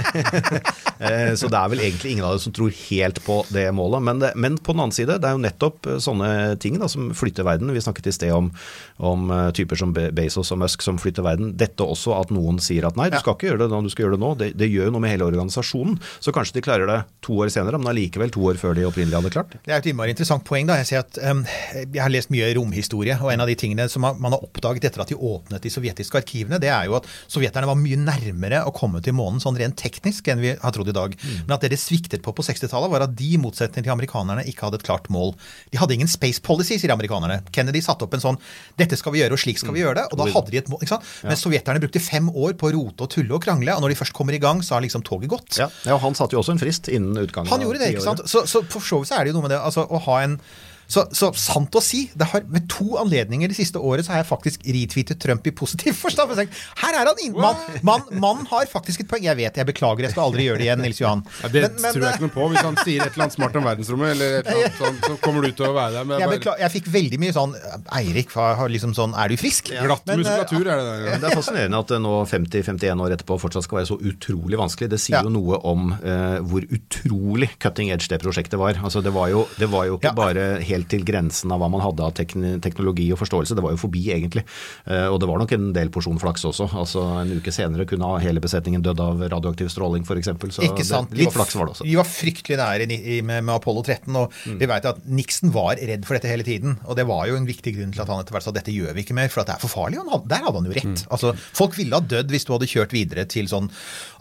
Eh, så det er vel egentlig ingen av dem som tror helt på det målet. Men, det, men på den annen side, det er jo nettopp eh, sånne ting da, som flytter verden. Vi snakket i sted om, om eh, typer som Be- Bezos og Musk som flytter verden. Dette også at noen sier at nei, du skal ikke gjøre det nå, du skal gjøre det nå. Det, det gjør jo noe med hele organisasjonen. Så kanskje de klarer det to år senere, men allikevel to år før de opprinnelig hadde klart det.
Er et innmari interessant poeng. da. Jeg ser at um, jeg har lest mye romhistorie, og en av de tingene som man har oppdaget etter at de åpnet de sovjetiske arkivene, det er jo at sovjeterne var mye nærmere å komme til månen sånn rent teknisk enn vi har trodd i dag. Men at dere sviktet på på 60-tallet, var at de i motsetning til amerikanerne ikke hadde et klart mål. De hadde ingen space policy, sier amerikanerne. Kennedy satte opp en sånn 'dette skal vi gjøre, og slik skal vi gjøre det'. Og da hadde de et mål. ikke sant? Men sovjeterne brukte fem år på å rote og tulle og krangle, og når de først kommer i gang, så har liksom toget gått.
Ja, ja, og Han satte jo også en frist innen utgangen
Han gjorde det, ikke sant? Så, så for så vidt så er det jo noe med det altså, å ha en så, så sant å si, det har, med to anledninger det siste året så har jeg faktisk retweetet Trump i positiv [laughs] forstand. For Her er han inn, mann, man, mann har faktisk et poeng. Jeg vet, jeg beklager, jeg skal aldri gjøre det igjen, Nils Johan.
Ja, det
Men- men,
tror jeg ikke noe på. Hvis han sier et eller annet smart om verdensrommet, eller et eller annet sånt, så kommer du til å være der
jeg,
bare
jeg fikk veldig mye sånn Eirik, har liksom sånn Er du frisk?
glatt
Men, eh,
muskulatur, er det der.
Ja. Det er fascinerende at det nå 50-51 år etterpå fortsatt skal være så utrolig vanskelig. Det sier
Ja.
jo noe om eh, hvor utrolig cutting edge det prosjektet var. Altså det var jo, det var jo ikke
Ja.
bare helt til grensen av hva man hadde av teknologi og forståelse, det var jo forbi egentlig. Eh, og det var nok en del porsjon flaks også. Altså En uke senere kunne hele besetningen dødd av radioaktiv stråling f.eks. Så
Ikke sant?
det,
De
litt flaks var det også.
De var fryktelig nære med, med Apollo 13, og
Mm.
vi vet at Nixon var redd for dette hele tiden. Og det var jo en viktig grunn til at han etter hvert sa dette gjør vi ikke mer, for det er for farlig. Hadde, der hadde han jo rett.
Mm.
Altså, folk ville ha dødd hvis du hadde kjørt videre til sånn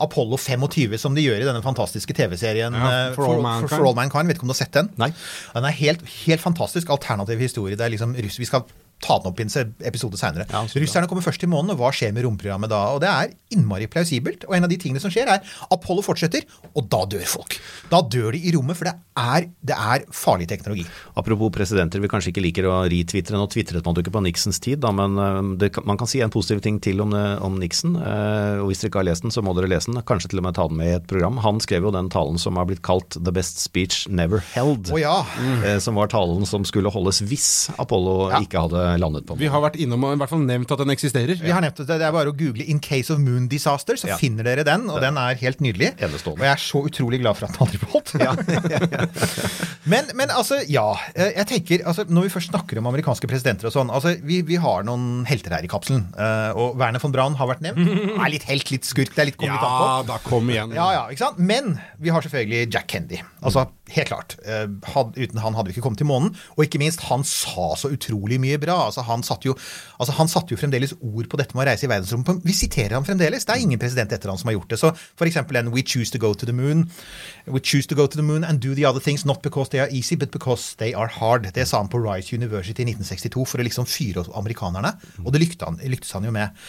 Apollo 25, som de gjør i denne fantastiske TV-serien
Ja,
eh,
For
for, for All Mankind. Vet ikke om du har sett den?
Nei.
Den er helt, helt fantastisk alternativ historie. Det er liksom Vi skal ta den opp i en episode seinere.
Ja.
Russerne kommer først til månen, og hva skjer med romprogrammet da? Og det er innmari plausibelt. Og en av de tingene som skjer, er Apollo fortsetter, og da dør folk. Da dør de i rommet, for det er, det er farlig teknologi.
Apropos presidenter vi kanskje ikke liker å retwitre. Nå tvitret man jo ikke på Nixons tid, da, men eh, det, man kan si en positiv ting til om, om Nixon. eh, og Hvis dere ikke har lest den, så må dere lese den. Kanskje til og med ta den med i et program. Han skrev jo den talen som har blitt kalt 'The best speech never held'.
Oh, ja.
mm. Som var talen som skulle holdes hvis Apollo
Ja.
ikke hadde landet på
Vi har vært innom og i hvert fall nevnt at den eksisterer.
Vi har nevnt det, det er bare å google 'In case of moon disaster', så
Ja.
finner dere den. Og den er helt nydelig.
Enestående.
Og jeg er så utrolig glad for at den aldri ble holdt. [laughs] men, men altså, ja. eh, Jeg tenker, altså, Når vi først snakker om amerikanske presidenter og sånn altså, vi, vi har noen helter her i kapselen. eh, Og Werner von Braun har vært nevnt. [laughs] Er litt helt, litt skurk. Det er litt kommet litt an på.
Ja, da kom igjen.
Ja, ja, ikke sant? Men vi har selvfølgelig Jack Kendy. Altså, Helt klart. Eh, had, uten han hadde vi ikke kommet til månen. Og ikke minst, han sa så utrolig mye bra. Altså, han satte jo, altså, satt jo fremdeles ord på dette med å reise i verdensrommet. Vi siterer ham fremdeles. Det er ingen president etter han som har gjort det. Så eksempel den We choose to go to the moon. We choose to go to the moon and do the other things not because they are easy, but because they are hard. Det sa han på Rice University i 1962 for å liksom fyre amerikanerne. Og det lyktes han, lyktes han jo med.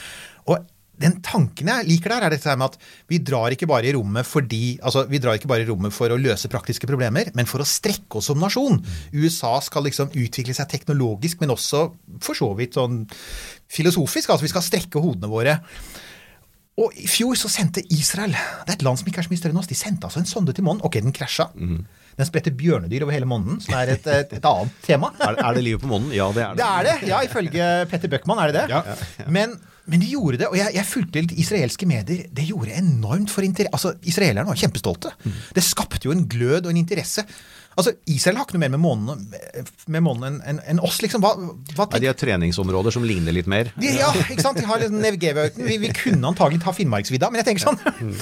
Og den tanken jeg liker der, er dette med at vi drar ikke bare i rommet fordi, altså vi drar ikke bare i rommet for å løse praktiske problemer, men for å strekke oss som nasjon. USA skal liksom utvikle seg teknologisk, men også for så vidt sånn filosofisk. Altså vi skal strekke hodene våre. Og i fjor så sendte Israel, det er et land som ikke er så mye større enn oss, de sendte altså en sonde til månen. Ok, den krasja. Den spredte bjørnedyr over hele månen, som er et, et, et annet tema.
Er, er det livet på månen? Ja, det er det.
Det er det, ja, ifølge Petter Bøckmann er det det.
Ja.
Men, men de gjorde det, og jeg, jeg fulgte litt israelske medier. Det gjorde enormt for interesse. Altså, Israelerne var kjempestolte. Det skapte jo en glød og en interesse. Altså, Israel har ikke noe mer med månen, enn en, en oss, liksom. Hva, hva
Nei, de har treningsområder som ligner litt mer.
de, ja, ikke sant? De har liksom Nevgevauten. Vi, vi kunne antagelig ta Finnmarksvidda, men jeg tenker sånn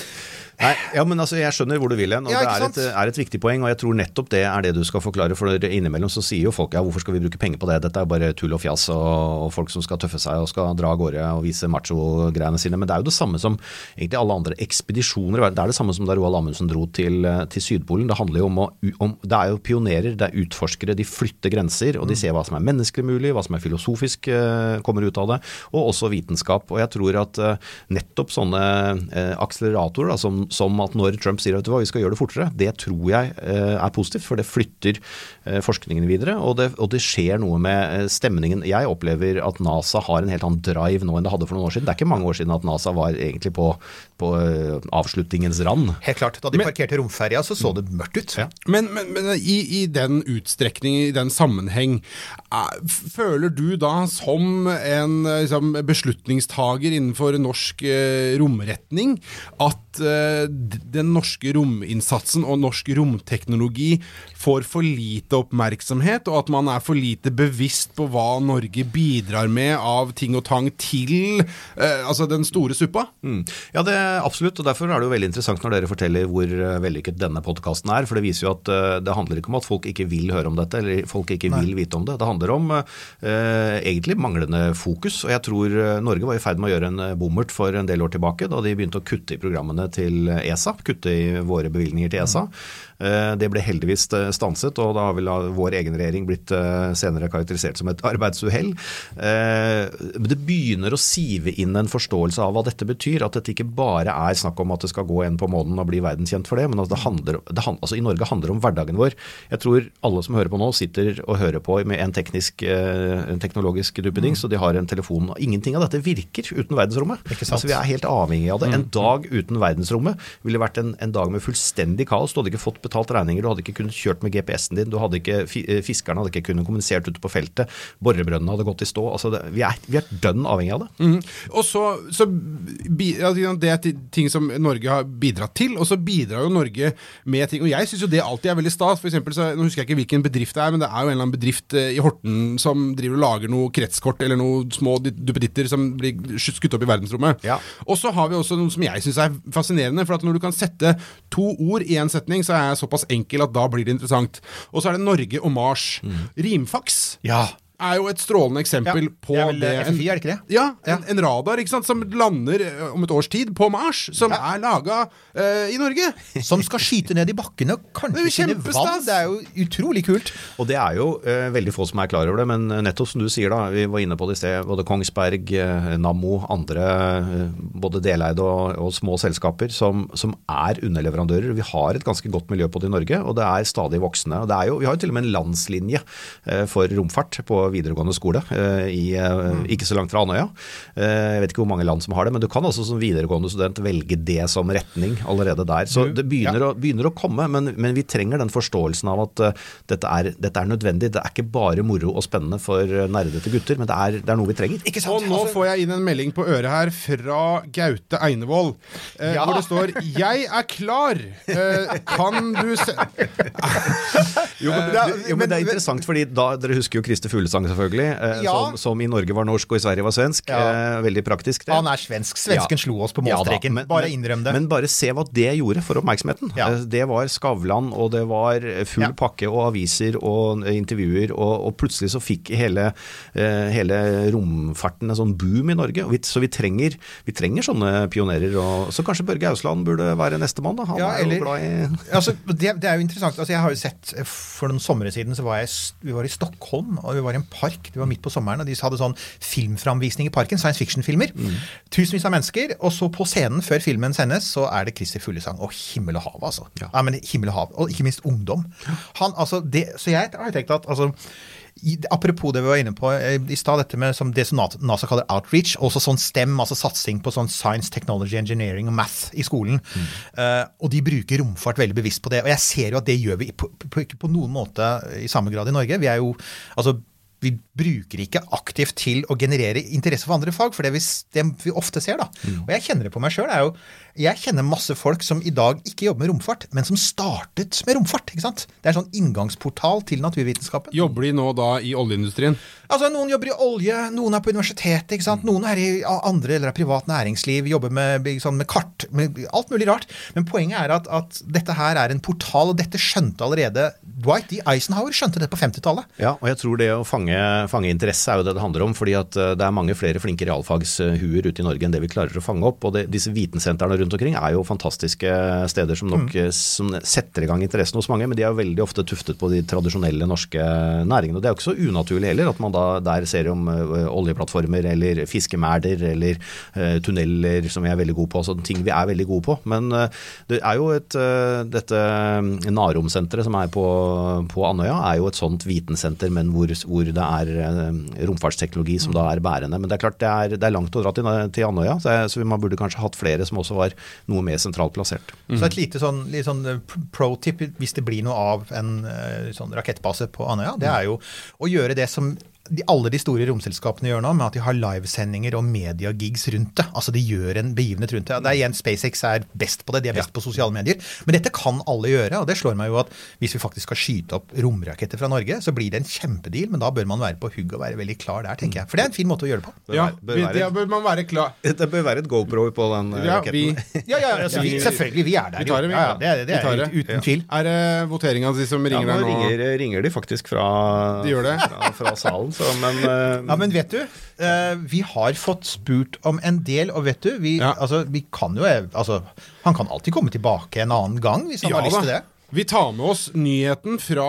Nei, ja, men altså, Jeg skjønner hvor du vil hen, og
Ja,
det er et, er et viktig poeng. og Jeg tror nettopp det er det du skal forklare. For innimellom så sier jo folk ja, hvorfor skal vi bruke penger på det, dette er bare tull og fjas og, folk som skal tøffe seg og skal dra av gårde og vise macho-greiene sine. Men det er jo det samme som egentlig alle andre ekspedisjoner i verden. Det er det samme som da Roald Amundsen dro til, eh, til Sydpolen. Det handler jo om å om, Det er jo pionerer, det er utforskere. De flytter grenser, og de ser hva som er menneskelig mulig, hva som er filosofisk eh, kommer ut av det, og også vitenskap. Og jeg tror at eh, nettopp sånne akseleratorer da, som som, at når Trump sier at vi skal gjøre det fortere, det tror jeg eh, er positivt. For det flytter eh, forskningen videre, og det, og det, skjer noe med eh, stemningen. Jeg opplever at NASA har en helt annen drive nå enn det hadde for noen år siden. Det er ikke mange år siden at NASA var egentlig på, på avslutningens rand.
Helt klart. Da de men, parkerte romferja, så så det mørkt ut. Ja.
Men, men, men i, i, den utstrekning, i den sammenheng, føler du da som en liksom, beslutningstager innenfor norsk romretning at den norske rominnsatsen og norsk romteknologi får for lite oppmerksomhet, og at man er for lite bevisst på hva Norge bidrar med av ting og tang til altså den store suppa?
Mm. Ja, det er absolutt. og Derfor er det jo veldig interessant når dere forteller hvor vellykket denne podkasten er. For det viser jo at det handler ikke om at folk ikke vil høre om dette, eller folk ikke Nei. vil vite om det. Det handler om uh, egentlig manglende fokus. Og jeg tror Norge var i ferd med å gjøre en bommert for en del år tilbake, da de begynte å kutte i programmene til ESA. Kutte i våre bevilgninger til ESA. Mm. Det ble heldigvis stanset, og da har vel vår egen regjering blitt senere karakterisert som et [laughs] arbeidsuhell. Det begynner å sive inn en forståelse av hva dette betyr. At dette ikke bare er snakk om at det skal gå en på månen og bli verdenskjent for det, men at det handler, det, altså i Norge handler det om hverdagen vår. Jeg tror alle som hører på nå, sitter og hører på med en, teknisk, en teknologisk duppedings, og de har en telefon. Ingenting av dette virker uten verdensrommet. Altså, vi er helt avhengig av det. En mm. dag uten verdensrommet ville vært en, en dag med fullstendig kaos. Du hadde ikke fått betalt regninger, du hadde ikke kunnet kjørt med GPS-en din, du hadde ikke, eh, fiskerne hadde ikke kunnet kommunisert ute på feltet, borebrønnene hadde gått i stå. Altså det, vi, er, vi, er, dønn avhengig av det.
Mm. Og så, så Det er ting som Norge har bidratt til, og så bidrar jo Norge med ting. Og jeg syns jo det alltid er veldig stas. For eksempel, så, nå husker jeg ikke hvilken bedrift det er, men det er jo en eller annen bedrift eh, i Horten som driver og lager noe kretskort eller noe små duppeditter som blir skutt opp i verdensrommet. Ja. Og så har vi også noe som jeg syns er fascinerende. For at når du kan sette to ord i en setning, så er jeg såpass enkel at da blir det interessant. Og så er det Norge og Mars. Mm. Rimfaks.
Ja
er jo et strålende eksempel
ja,
på
det. det FFI, er det ikke det?
Ja, en, en, radar ikke sant, som lander eh, om et års tid på Mars, som ja. er laga uh, eh, i Norge. [laughs]
Som skal skyte ned i bakkene og kanskje finne vann. Det er jo utrolig kult.
Og det er jo uh, veldig få som er klar over det, men nettopp som du sier, da, vi var inne på det i sted, både Kongsberg, uh, Nammo, andre både deleide og, og, små selskaper som, som, er underleverandører. Vi har et ganske godt miljø på det i Norge, og det er stadig voksende. Og det er jo, vi har jo til og med en landslinje for romfart på videregående skole, eh, i, eh, ikke så langt fra Andøya. Eh, jeg vet ikke hvor mange land som har det, men du kan også som videregående student velge det som retning allerede der. Så det begynner, ja. å, begynner å, komme, men, men, vi trenger den forståelsen av at dette er, dette er, nødvendig. Det er ikke bare moro og spennende for nerdete gutter, men det er, det er noe vi trenger.
Og nå får jeg inn en melding på øret her fra Gaute Einevold, eh, ja. hvor det står 'Jeg er klar'. Eh, kan du se [laughs]
jo, men, jo, men det er interessant, fordi da, dere husker jo Christer Fuglesang sang, selvfølgelig. Eh, ja. Som, som, i Norge var norsk og i Sverige var svensk. Ja. Eh, veldig praktisk, det.
Han er svensk. Svensken slo oss på målstreken. Men, bare innrøm det.
Men bare se hva det gjorde for oppmerksomheten. Eh, det var Skavlan, og det var full pakke og aviser og intervjuer, og, og plutselig så fikk hele, hele, romfarten en sånn boom i Norge. Vi, så vi trenger, vi trenger, sånne pionerer. Og, så kanskje Børge Ausland burde være nestemann, da. Han er jo glad i [laughs]
altså, det, det, er jo interessant. Altså, jeg har jo sett For noen somre siden så var jeg, vi var i Stockholm, og vi var i en park. Det var midt på sommeren, og de hadde sånn filmframvisning i parken. Science fiction-filmer. Mm. Tusenvis av mennesker. Og så på scenen, før filmen sendes, så er det Christer Fuglesang. Og himmel og hav, altså. Ja. ja. men himmel Og hav, og ikke minst ungdom. Han, altså, det, så jeg har tenkt at altså, Apropos det vi var inne på eh, i stad, dette med det som NASA kaller outreach, også sånn STEM, altså satsing på sånn science, technology, engineering og math i skolen. Mm. Uh, og de bruker romfart veldig bevisst på det. Og jeg ser jo at det gjør vi på, på, på, på noen måte i samme grad i Norge. Vi er jo altså vi bruker ikke aktivt til å generere interesse for andre fag, for det vi, det vi ofte ser, da. Mm. Og jeg kjenner det på meg sjøl. Jeg kjenner masse folk som i dag ikke jobber med romfart, men som startet med romfart. ikke sant? Det er en sånn inngangsportal til naturvitenskapen.
Jobber de nå da i oljeindustrien?
Altså, Noen jobber i olje, noen er på universitetet, ikke sant? noen er i andre deler av privat næringsliv, jobber med, sånn, med kart, med alt mulig rart. Men poenget er at, at, dette her er en portal, og dette skjønte allerede Dwight D. Eisenhower skjønte det på 50-tallet.
Ja, og jeg tror det å fange fange, fange interesse, er jo det det handler om. fordi at eh, det er mange flere flinke realfagshuer ute i Norge enn det vi klarer å fange opp. Og det, disse vitensentrene rundt omkring er jo fantastiske steder som nok mm. som setter i gang interessen hos mange, men de er jo veldig ofte tuftet på de tradisjonelle norske næringene. Og det er jo ikke så unaturlig heller at man da der ser om eh, oljeplattformer eller fiskemerder eller uh, tunneler som vi er veldig gode på, altså ting vi er veldig gode på. Men uh, det er jo et, uh, dette Narom-senteret som er på, på Andøya, er jo et sånt vitensenter, men hvor, hvor det er romfartsteknologi som da er bærende. Men det er klart det er, det er langt å dra til, til Andøya, så, jeg- så man burde kanskje hatt flere som også var noe mer sentralt plassert.
Så et lite sånn, litt sånn eh, pro-tip hvis det blir noe av en eh, sånn rakettbase på Andøya, det er jo å gjøre det som de, alle de store romselskapene gjør nå, med at de har livesendinger og mediagigs rundt det. Altså de gjør en begivenhet rundt det. Det er igjen SpaceX er best på det, de er best på sosiale medier. Men dette kan alle gjøre, og det slår meg jo at hvis vi faktisk skal skyte opp romraketter fra Norge, så blir det en kjempedeal, men da bør man være på hugg og være veldig klar der, tenker jeg. For det er en fin måte å gjøre det på.
Ja,
Bør være-
ja, bør man være klar
Det bør være et GoPro på den ja,
Ja, vi.
Ja, ja, altså, vi, selvfølgelig, vi er der.
Vi tar det, vi.
Ja, ja, det, det, det
Vi tar
er
det.
uten tvil.
Er det voteringa di som
Ja,
ringer
nå
nå?
ringer, ringer de faktisk fra,
De gjør det?
fra, fra salen, så, men, uh,
Ja, men vet du, uh, vi har fått spurt om en del, og vet du, vi,
Ja.
altså, vi kan jo eh, altså, Han kan alltid komme tilbake en annen gang, hvis han har lyst til det.
Vi tar med oss nyheten fra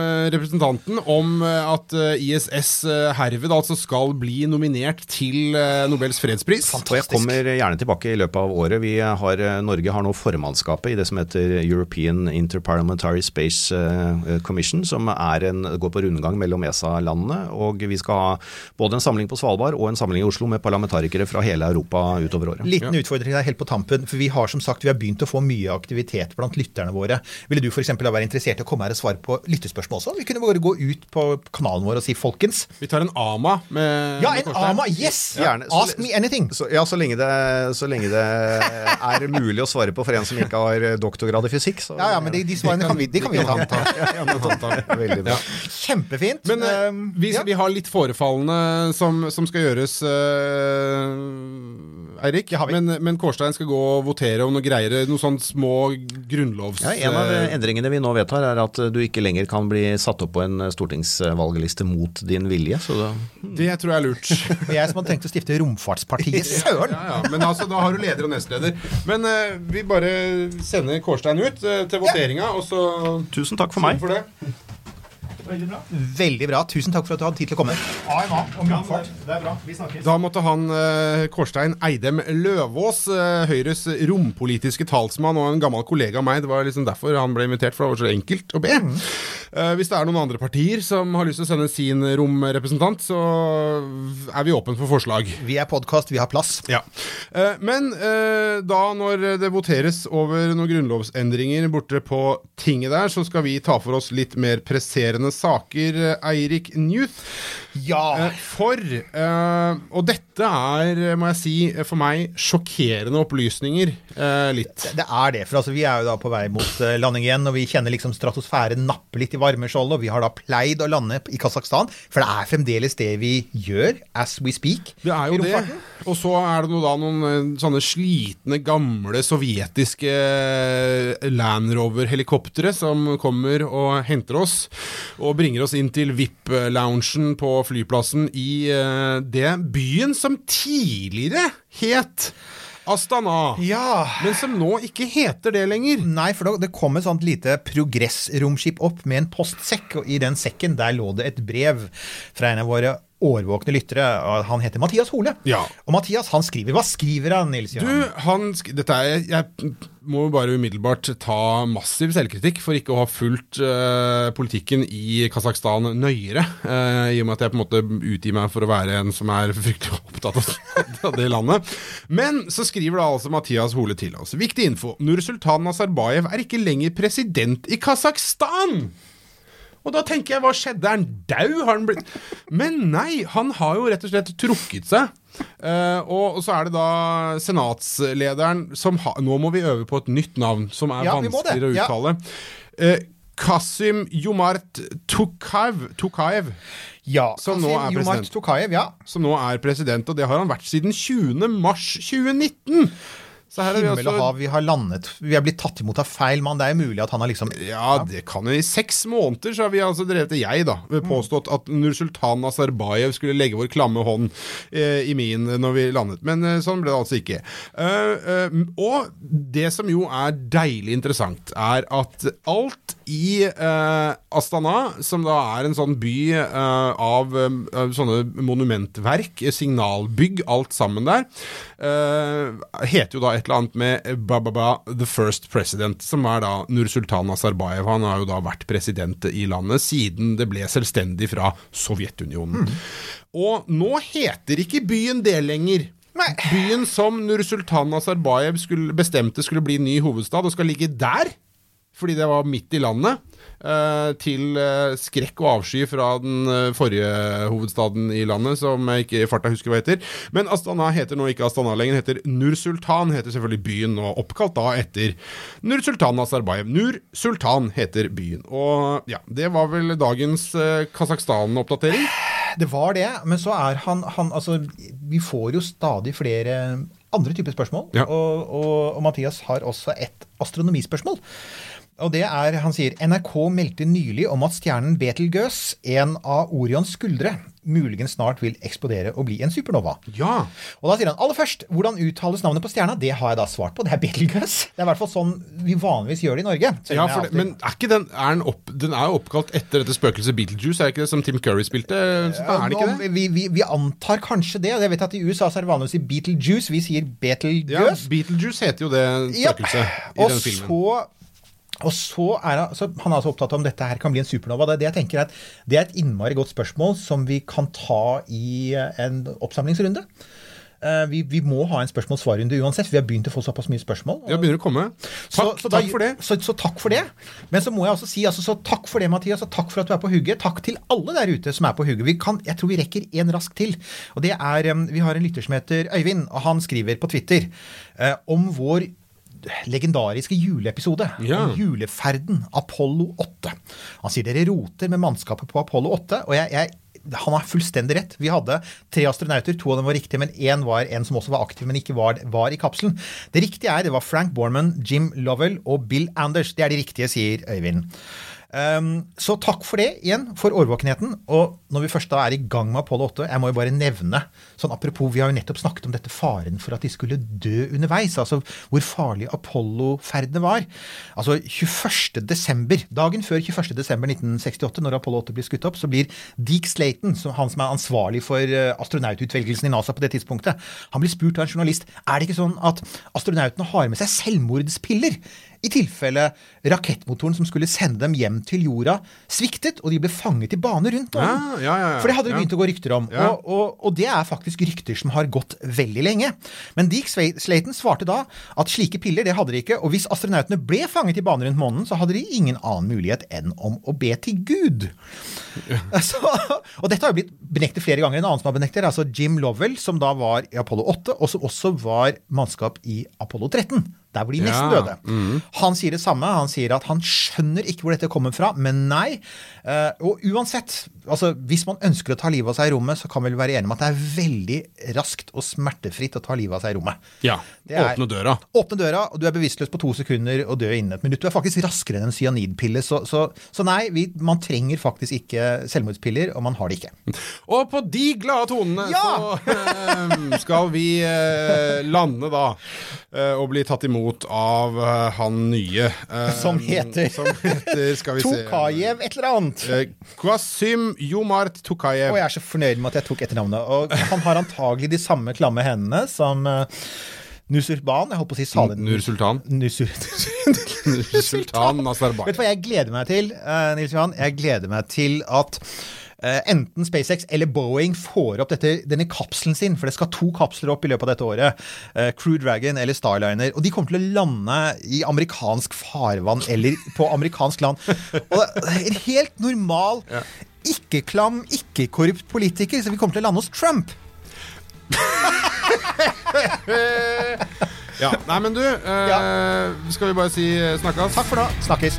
eh, representanten om eh, at eh, ISS herved altså skal bli nominert til Nobels fredspris. Fantastisk.
Og jeg kommer gjerne tilbake i løpet av året. Vi har, Norge har nå formannskapet i det som heter European Interparliamentary Space Commission, som er en, går på rundgang mellom ESA-landene. Og vi skal ha både en samling på Svalbard og en samling i Oslo med parlamentarikere fra hele Europa utover året.
Liten utfordring der helt på tampen, for vi har som sagt vi har begynt å få mye aktivitet blant lytterne våre. Ville du f.eks. være interessert i å komme her og svare på lyttespørsmål også? Vi kunne bare gå ut på kanalen vår og si 'folkens'.
Vi tar en AMA med
Ja, en. AMA! Yes!
Gjerne. Så-
Ask me anything!
Så, ja, så lenge, det, så lenge det er mulig å svare på for en som ikke har doktorgrad i fysikk. Så,
Ja, ja, men de, de svarene kan vi, de kan vi [laughs] ta.
Veldig bra.
Kjempefint.
Men eh,
Um,
vi,
ja.
vi har litt forefallende som, som skal gjøres, uh, Eirik. Men, men Kårstein skal gå og votere om noe greier. Noen sånne små grunnlovs...
Ja, en av
eh,
endringene vi nå vedtar, er at du ikke lenger kan bli satt opp på en stortingsvalgliste mot din vilje. Så da,
det tror jeg er lurt. [laughs]
Jeg som hadde tenkt å stifte Romfartspartiet. [laughs] Søren!
Ja, ja, men altså, da har du leder og nestleder. Men uh, vi bare sender Kårstein ut uh, til voteringa, og så
tusen takk for meg.
for
Veldig bra. Tusen takk for at du hadde tid til å komme. AMA om romfart. Det er bra. Vi snakkes.
Da måtte han eh, Kårstein Eidem Løvaas, eh, Høyres rompolitiske talsmann og en gammel kollega av meg, det var liksom derfor han ble invitert, for det var så enkelt å be. Eh, hvis det er noen andre partier som har lyst til å sende sin romrepresentant, så er vi åpne for forslag.
Vi er podkast, vi har plass.
Ja. Eh, Men eh, da når det voteres over noen grunnlovsendringer borte på tinget der, så skal vi ta for oss litt mer presserende saker, eh, Eirik Newth.
Ja!
Eh, For, eh, og dette er, må jeg si, for meg sjokkerende opplysninger, litt.
Det er det. For altså, vi er jo da på vei mot landing igjen, og vi kjenner liksom stratosfæren nappe litt i varmeskjoldet. Og vi har da pleid å lande i Kasakhstan, for det er fremdeles det vi gjør as we speak.
Det er jo det. Og så er det noe da noen sånne slitne, gamle sovjetiske Land Rover-helikoptre som kommer og henter oss og bringer oss inn til VIP-loungen på flyplassen i uh, det byen som tidligere het Astana,
Ja.
men som nå ikke heter det lenger.
Nei, for det kom et sånt lite progressromskip opp med en postsekk, og i den sekken der lå det et brev fra en av våre årvåkne lyttere. Han heter Mathias Hole.
Ja.
Og Mathias han skriver Hva skriver han, Nils
Du, han Dette er Jeg må jo bare umiddelbart ta massiv selvkritikk for ikke å ha fulgt uh, politikken i Kasakhstan nøyere. Uh, I og med at jeg på en måte utgir meg for å være en som er fryktelig opptatt av [laughs] det landet. Men så skriver da altså Mathias Hole til oss. Viktig info. Nursultan Nazarbayev er ikke lenger president i Kasakhstan! Og da tenker jeg, hva skjedde? Er han dau? Har han blitt Men nei, han har jo rett og slett trukket seg. Uh, og, og så er det da senatslederen som ha, Nå må vi øve på et nytt navn, som er
Ja,
vanskeligere å
Ja.
uttale. Eh, Kasim Jomart Tukaev, Tukaev,
Ja,
Som nå er
Jomart. Ja.
som nå er president, og det har han vært siden 20. mars 2019. Så her er
Himmel og
altså-
hav, vi har landet Vi er blitt tatt imot av feil mann. Det er jo mulig at han har liksom
Ja, det kan jo I seks måneder så har vi altså drevet Jeg, da. Påstått at Nursultan Nazarbayev skulle legge vår klamme hånd eh, i min når vi landet. Men eh, sånn ble det altså ikke. Uh, uh, og det som jo er deilig interessant, er at alt i eh, Astana, som da er en sånn by eh, av, eh, sånne monumentverk, eh, signalbygg, alt sammen der, eh, heter jo da et eller annet med Bababa the first president, som er da Nursultan Nazarbayev. Han har jo da vært president i landet siden det ble selvstendig fra Sovjetunionen. Og nå heter ikke byen det lenger.
Nei.
Byen som Nursultan Nazarbayev skulle, bestemte skulle bli ny hovedstad, og skal ligge der, fordi det var midt i landet, eh, til eh, skrekk og avsky fra den eh, forrige hovedstaden i landet, som jeg ikke i farta husker hva heter. Men Astana heter nå ikke Astana lenger, heter Nur-Sultan, heter selvfølgelig byen, og oppkalt da etter Nur-Sultan Nazarbayev. Nur-Sultan heter byen. Og ja, det var vel dagens Kasakhstan-oppdatering.
Det var det, men så er han, han Altså, vi får jo stadig flere andre typer spørsmål.
Ja.
Og, og, og Mathias har også et astronomispørsmål. Og det er, Han sier NRK meldte nylig om at stjernen Betelgøs, en av Orions skuldre, muligens snart vil eksplodere og bli en supernova.
Ja.
Og da sier han aller først, hvordan uttales navnet på stjerna? Det har jeg da svart på. Det er Betelgøs. Det er i hvert fall sånn vi vanligvis gjør det i Norge.
Ja, for det, men er ikke den, er den, opp, den er jo oppkalt etter dette spøkelset Beetlejuice, er ikke det som Tim Curry spilte? Så er det ikke det?
Vi, vi, vi antar kanskje det. Jeg vet at I USA så er det vanlig å si Beetlejuice. Vi sier
Betelgøs.
Ja.
Beetlejuice heter jo det
Ja.
i
Og
den filmen.
så og så er han, så han er altså opptatt av om dette her kan bli en supernova. Det, det, jeg tenker er at det er et innmari godt spørsmål som vi kan ta i en oppsamlingsrunde. Eh, vi, vi må ha en spørsmål-svar-runde uansett. for Vi har begynt å få såpass mye spørsmål.
Ja, begynner å komme. Takk,
så da-
takk for det.
Så, så takk for det. Men så må jeg også si altså, så takk for det, Mathias, og takk for at du er på hugget. Takk til alle der ute som er på hugget. Vi kan, jeg tror vi rekker en rask til. Og det er, Vi har en lytter som heter Øyvind, og han skriver på Twitter eh, om vår legendariske juleepisode
Ja.
juleferden Apollo 8. Han sier dere roter med mannskapet på Apollo 8, og jeg, jeg han har fullstendig rett. Vi hadde tre astronauter, to av dem var riktige, men én var en som også var aktiv, men ikke var, var i kapselen. Det riktige er det var Frank Borman, Jim Lovell og Bill Anders. Det er de riktige, sier Øyvind. Um, så takk for det igjen, for årvåkenheten. Og når vi først da er i gang med Apollo 8, jeg må jo bare nevne sånn Apropos, vi har jo nettopp snakket om dette faren for at de skulle dø underveis. Altså hvor farlig Apollo-ferdene var. Altså 21. desember, dagen før 21. desember 1968, når Apollo 8 blir skutt opp, så blir Deke Slayton, som, han som er ansvarlig for eh, astronaututvelgelsen i NASA på det tidspunktet, han blir spurt av en journalist er det ikke sånn at astronautene har med seg selvmordspiller. I tilfelle rakettmotoren som skulle sende dem hjem til jorda, sviktet, og de ble fanget i bane rundt om.
Ja, ja, ja.
For det hadde det begynt å gå rykter om. Og, og, og det er faktisk rykter som har gått veldig lenge. Men Dick Slayton svarte da at slike piller det hadde de ikke, og hvis astronautene ble fanget i bane rundt månen, så hadde de ingen annen mulighet enn om å be til Gud. [laughs] Så, og dette har jo blitt benektet flere ganger. En annen som har benektet, er altså Jim Lovell, som da var i Apollo 8, og som også var mannskap i Apollo 13. Der hvor de nesten
Ja,
døde. Han sier det samme. Han sier at han skjønner ikke hvor dette kommer fra, men nei. Eh, og uansett, altså hvis man ønsker å ta livet av seg i rommet, så kan vi vel være enige om at det er veldig raskt og smertefritt å ta livet av seg i rommet.
Ja.
Er-
Åpne døra.
Åpne døra, og du er bevisstløs på to sekunder og dør innen et minutt. Du er faktisk raskere enn en cyanidpille. Så, så, så nei, vi, man trenger faktisk ikke selvmordspiller, og man har det ikke.
Og på de glade tonene
Ja!
så uh, skal vi uh, lande da og bli tatt imot av han nye.
Som heter-
Som heter, skal vi [laughs] se
Tokajev et eller annet.
Eh, Kwasim Jomart Tukayev.
Og jeg er så fornøyd med at jeg tok etternavnet. Og han har antagelig de samme klamme hendene som uh, Nusurban. Jeg holdt på å si Saleh
Nursultan.
Nusur...
Nur Sultan [laughs] Nazarbayev.
Vet du hva jeg gleder meg til, eh, Nils Johan? Jeg gleder meg til at eh, enten SpaceX eller Boeing får opp dette, denne kapselen sin, for det skal to kapsler opp i løpet av dette året. Eh, Crew Dragon eller Starliner. Og de kommer til å lande i amerikansk farvann eller på amerikansk land. [laughs] Og det er helt normal, ikke-klam, ikke-korrupt politiker, så vi kommer til å lande hos Trump. [laughs]
Ja, nei, men du, eh, skal vi bare si snakkes?
Takk for nå. Snakkes.